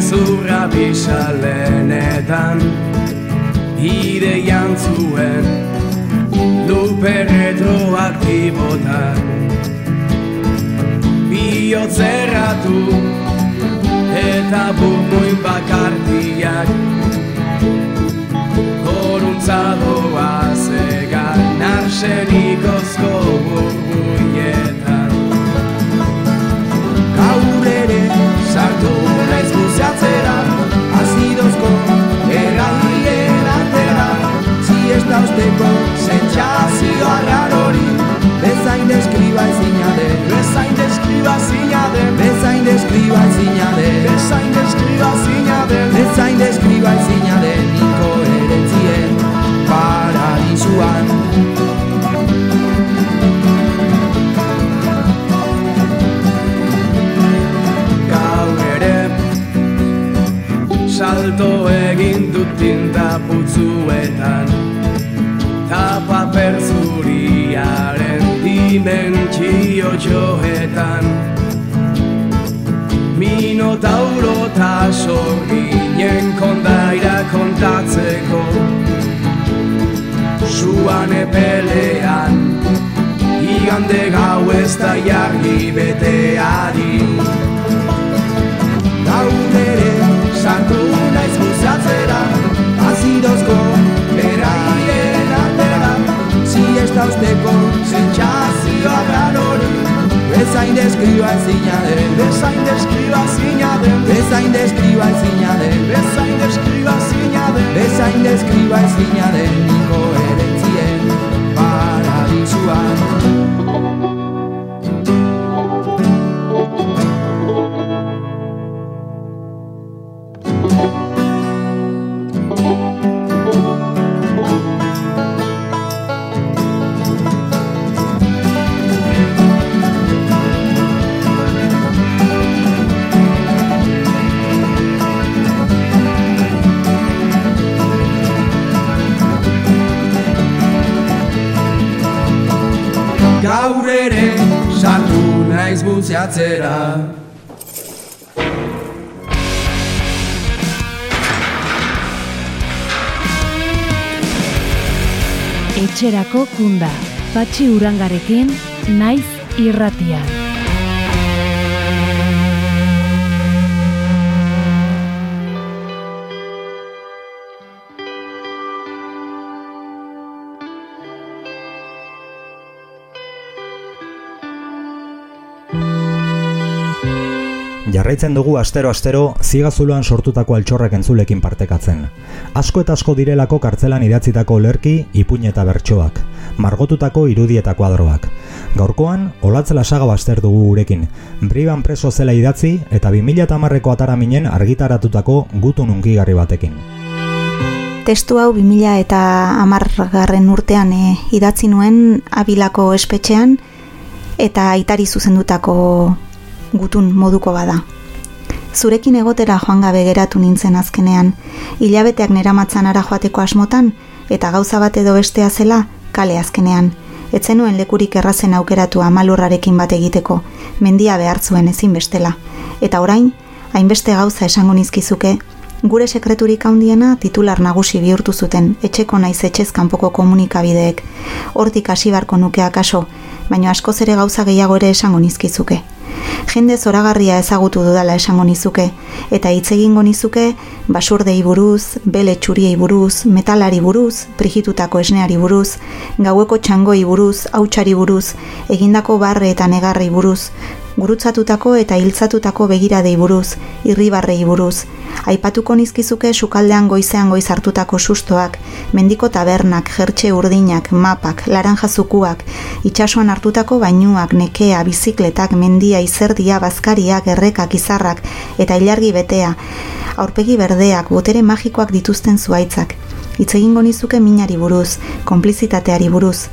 Sartu nahi zurra bisalenetan Ideian zuen Lupe retroaktibotan Biotzerratu Eta burmuin bakartiak Goruntza doa zegan Arsenikozko burbuietan sartu salto egin dut tinta putzuetan. Ta paper zuriaren dimentsio joetan Minotauro ta sorginen kondaira kontatzeko. Suan epelean Igande gau ez da jarri beteari Gaudere sartu naiz guzatzera Azidozko beraien atera Siesta usteko sentsazioa garori Bezain deskriba ezina den Bezain deskriba ezina den. Bezain deskriba ezina den Bezain deskriba ezina den. Bezain deskriba ezina den Inkoherentzien buzeatzera Etxerako kunda, patxi urangarekin, naiz irratia. Jarraitzen dugu astero-astero zigazuloan sortutako altxorrak entzulekin partekatzen. Asko eta asko direlako kartzelan idatzitako lerki, ipuin eta bertsoak, margotutako irudi eta kuadroak. Gaurkoan, olatzela saga baster dugu gurekin, briban preso zela idatzi eta 2008ko ataraminen argitaratutako gutun unkigarri batekin. Testu hau 2000 eta amargarren urtean e, idatzi nuen abilako espetxean eta aitari zuzendutako gutun moduko bada. Zurekin egotera joan gabe geratu nintzen azkenean, hilabeteak neramatzan ara joateko asmotan, eta gauza bat edo bestea zela, kale azkenean. Etzen nuen lekurik errazen aukeratu amalurrarekin bat egiteko, mendia behar zuen ezin bestela. Eta orain, hainbeste gauza esango nizkizuke, gure sekreturik handiena titular nagusi bihurtu zuten etxeko naiz etxez kanpoko komunikabideek. Hortik hasi barko nuke akaso, baina askoz ere gauza gehiago ere esango nizkizuke. Jende zoragarria ezagutu dudala esango nizuke, eta hitz egingo nizuke basurdei buruz, bele txuriei buruz, metalari buruz, prigitutako esneari buruz, gaueko txangoi buruz, hautsari buruz, egindako barre eta negarri buruz, gurutzatutako eta hiltzatutako begiradei buruz, irribarrei buruz. Aipatuko nizkizuke sukaldean goizean goiz hartutako sustoak, mendiko tabernak, jertxe urdinak, mapak, laranja zukuak, itxasuan hartutako bainuak, nekea, bizikletak, mendia, izerdia, bazkariak, errekak, izarrak eta ilargi betea, aurpegi berdeak, botere magikoak dituzten zuaitzak. Hitz egingo nizuke minari buruz, konplizitateari buruz,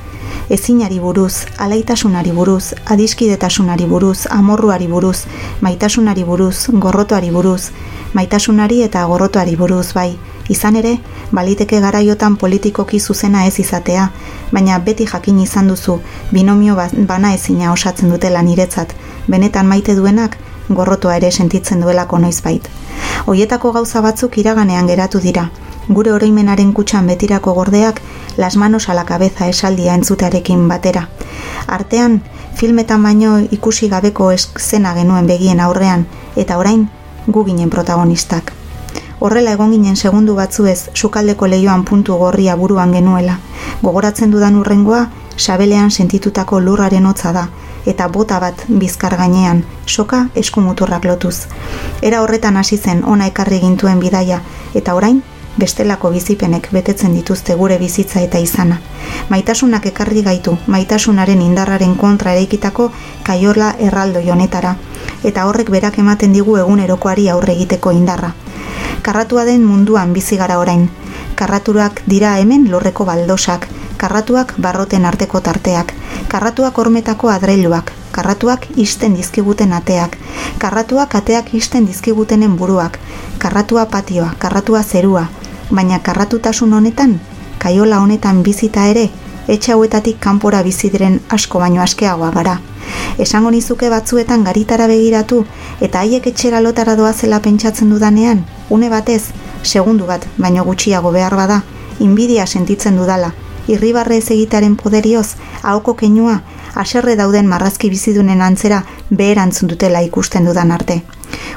ezinari buruz, alaitasunari buruz, adiskidetasunari buruz, amorruari buruz, maitasunari buruz, gorrotoari buruz, maitasunari eta gorrotoari buruz bai. Izan ere, baliteke garaiotan politikoki zuzena ez izatea, baina beti jakin izan duzu, binomio ba- bana ezina osatzen dutela niretzat, benetan maite duenak, gorrotoa ere sentitzen duelako noizbait. Hoietako gauza batzuk iraganean geratu dira, gure oroimenaren kutxan betirako gordeak las manos a la cabeza esaldia entzutearekin batera. Artean, filmetan baino ikusi gabeko eszena genuen begien aurrean, eta orain, gu ginen protagonistak. Horrela egon ginen segundu batzuez sukaldeko leioan puntu gorria buruan genuela. Gogoratzen dudan urrengoa, sabelean sentitutako lurraren hotza da, eta bota bat bizkar gainean, soka eskumuturrak lotuz. Era horretan hasi zen ona ekarri gintuen bidaia, eta orain, bestelako bizipenek betetzen dituzte gure bizitza eta izana. Maitasunak ekarri gaitu, maitasunaren indarraren kontra eraikitako kaiola erraldo honetara, eta horrek berak ematen digu egunerokoari aurre egiteko indarra. Karratua den munduan bizi gara orain. Karraturak dira hemen lorreko baldosak, karratuak barroten arteko tarteak, karratuak hormetako adreiluak, karratuak isten dizkiguten ateak, karratuak ateak isten dizkigutenen buruak, karratua patioa, karratua zerua, baina karratutasun honetan, kaiola honetan bizita ere, etxe hauetatik kanpora bizi diren asko baino askeagoa gara. Esango nizuke batzuetan garitara begiratu eta haiek etxera lotara doazela pentsatzen dudanean, une batez, segundu bat baino gutxiago behar bada, inbidia sentitzen dudala, irribarre ez egitaren poderioz, ahoko keinua, aserre dauden marrazki bizidunen antzera beherantzun dutela ikusten dudan arte.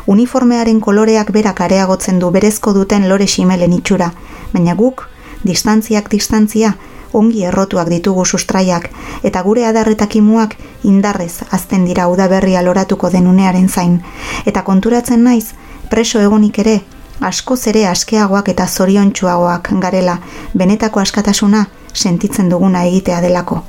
Uniformearen koloreak berak areagotzen du berezko duten lore ximelen itxura, baina guk, distantziak distantzia, ongi errotuak ditugu sustraiak, eta gure adarretakimuak indarrez azten dira udaberria loratuko denunearen zain, eta konturatzen naiz, preso egonik ere, askoz ere askeagoak eta zoriontsuagoak garela, benetako askatasuna sentitzen duguna egitea delako.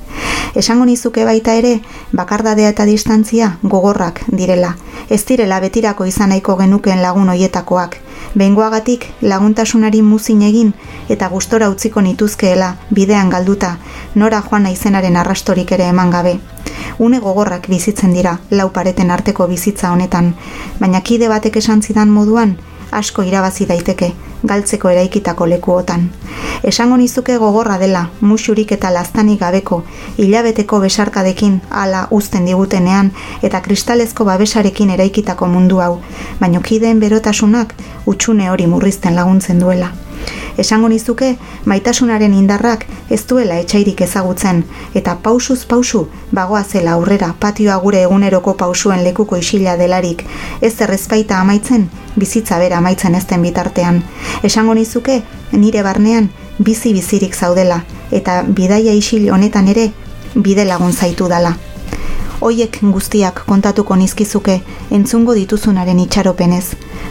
Esango nizuke baita ere, bakardadea eta distantzia gogorrak direla. Ez direla betirako izan nahiko genukeen lagun hoietakoak. Behingoagatik laguntasunari muzin egin eta gustora utziko nituzkeela bidean galduta, nora joan naizenaren arrastorik ere eman gabe. Une gogorrak bizitzen dira, lau pareten arteko bizitza honetan, baina kide batek esan zidan moduan, asko irabazi daiteke, galtzeko eraikitako lekuotan. Esango nizuke gogorra dela, musurik eta laztanik gabeko, hilabeteko besarkadekin hala uzten digutenean eta kristalezko babesarekin eraikitako mundu hau, baino kideen berotasunak utxune hori murrizten laguntzen duela. Esango nizuke, maitasunaren indarrak ez duela etxairik ezagutzen, eta pausuz pausu bagoa zela aurrera patioa gure eguneroko pausuen lekuko isila delarik, ez errezpaita amaitzen, bizitza bera amaitzen ezten bitartean. Esango nizuke, nire barnean, bizi bizirik zaudela, eta bidaia isil honetan ere, bide lagun zaitu dala. Hoiek guztiak kontatuko nizkizuke entzungo dituzunaren itxaropenez,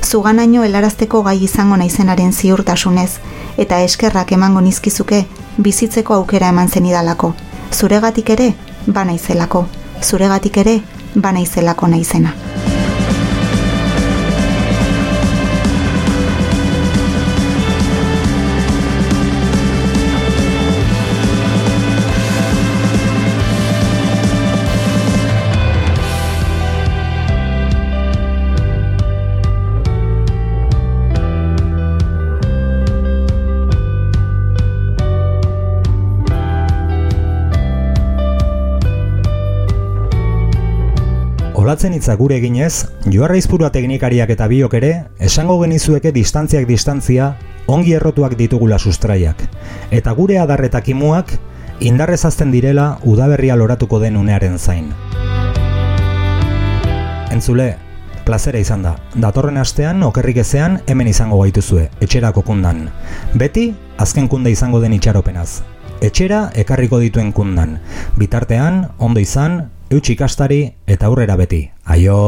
zuganaino helarazteko gai izango naizenaren ziurtasunez, eta eskerrak emango nizkizuke bizitzeko aukera eman zenidalako. Zuregatik ere, banaizelako. Zuregatik ere, banaizelako naizena. Olatzen hitza gure eginez, joarra izpurua teknikariak eta biok ere, esango genizueke distantziak distantzia, ongi errotuak ditugula sustraiak. Eta gure adarretak imuak, indarrez azten direla udaberria loratuko den unearen zain. Entzule, plazera izan da. Datorren astean, okerrik ezean, hemen izango gaituzue, etxerako kundan. Beti, azken kunda izango den itxaropenaz. Etxera ekarriko dituen kundan. Bitartean, ondo izan, eutxikastari eta aurrera beti. Aio!